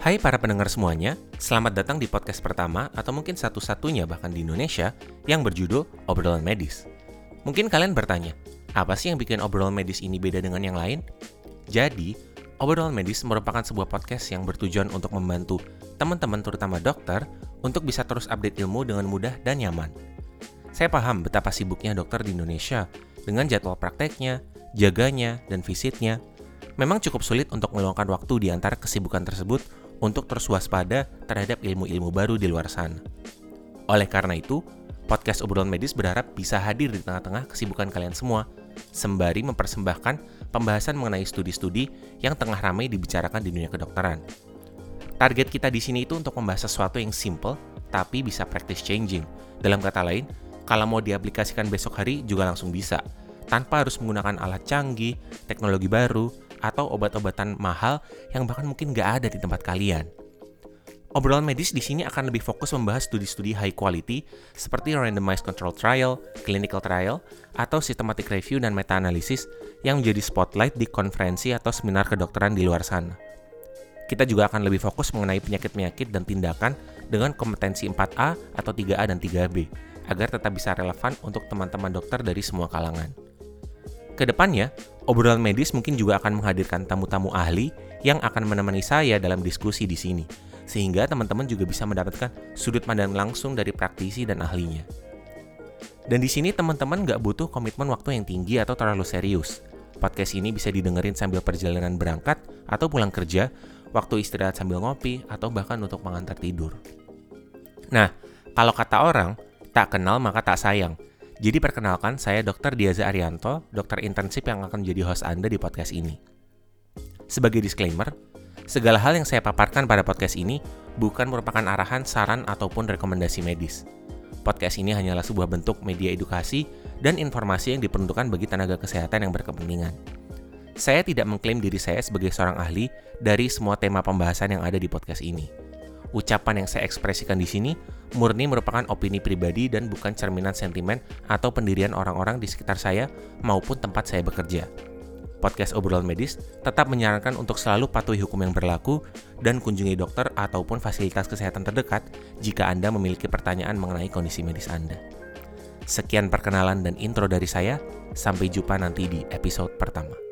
Hai para pendengar semuanya, selamat datang di podcast pertama atau mungkin satu-satunya bahkan di Indonesia yang berjudul Obrolan Medis. Mungkin kalian bertanya, apa sih yang bikin obrolan medis ini beda dengan yang lain? Jadi, Obrolan Medis merupakan sebuah podcast yang bertujuan untuk membantu teman-teman terutama dokter untuk bisa terus update ilmu dengan mudah dan nyaman. Saya paham betapa sibuknya dokter di Indonesia dengan jadwal prakteknya, jaganya, dan visitnya. Memang cukup sulit untuk meluangkan waktu di antara kesibukan tersebut untuk terus waspada terhadap ilmu-ilmu baru di luar sana. Oleh karena itu, podcast obrolan medis berharap bisa hadir di tengah-tengah kesibukan kalian semua, sembari mempersembahkan pembahasan mengenai studi-studi yang tengah ramai dibicarakan di dunia kedokteran. Target kita di sini itu untuk membahas sesuatu yang simple tapi bisa practice changing. Dalam kata lain, kalau mau diaplikasikan besok hari juga langsung bisa, tanpa harus menggunakan alat canggih, teknologi baru, atau obat-obatan mahal yang bahkan mungkin nggak ada di tempat kalian. Obrolan medis di sini akan lebih fokus membahas studi-studi high quality seperti randomized control trial, clinical trial, atau systematic review dan meta-analisis yang menjadi spotlight di konferensi atau seminar kedokteran di luar sana. Kita juga akan lebih fokus mengenai penyakit-penyakit dan tindakan dengan kompetensi 4A atau 3A dan 3B, agar tetap bisa relevan untuk teman-teman dokter dari semua kalangan. Ke depannya, obrolan medis mungkin juga akan menghadirkan tamu-tamu ahli yang akan menemani saya dalam diskusi di sini, sehingga teman-teman juga bisa mendapatkan sudut pandang langsung dari praktisi dan ahlinya. Dan di sini teman-teman nggak butuh komitmen waktu yang tinggi atau terlalu serius. Podcast ini bisa didengerin sambil perjalanan berangkat atau pulang kerja, waktu istirahat sambil ngopi, atau bahkan untuk mengantar tidur. Nah, kalau kata orang, tak kenal maka tak sayang. Jadi perkenalkan, saya Dr. Diaza Arianto, dokter intensif yang akan menjadi host Anda di podcast ini. Sebagai disclaimer, Segala hal yang saya paparkan pada podcast ini bukan merupakan arahan, saran, ataupun rekomendasi medis. Podcast ini hanyalah sebuah bentuk media edukasi dan informasi yang diperuntukkan bagi tenaga kesehatan yang berkepentingan. Saya tidak mengklaim diri saya sebagai seorang ahli dari semua tema pembahasan yang ada di podcast ini. Ucapan yang saya ekspresikan di sini murni merupakan opini pribadi dan bukan cerminan sentimen atau pendirian orang-orang di sekitar saya maupun tempat saya bekerja podcast obrolan medis tetap menyarankan untuk selalu patuhi hukum yang berlaku dan kunjungi dokter ataupun fasilitas kesehatan terdekat jika Anda memiliki pertanyaan mengenai kondisi medis Anda. Sekian perkenalan dan intro dari saya, sampai jumpa nanti di episode pertama.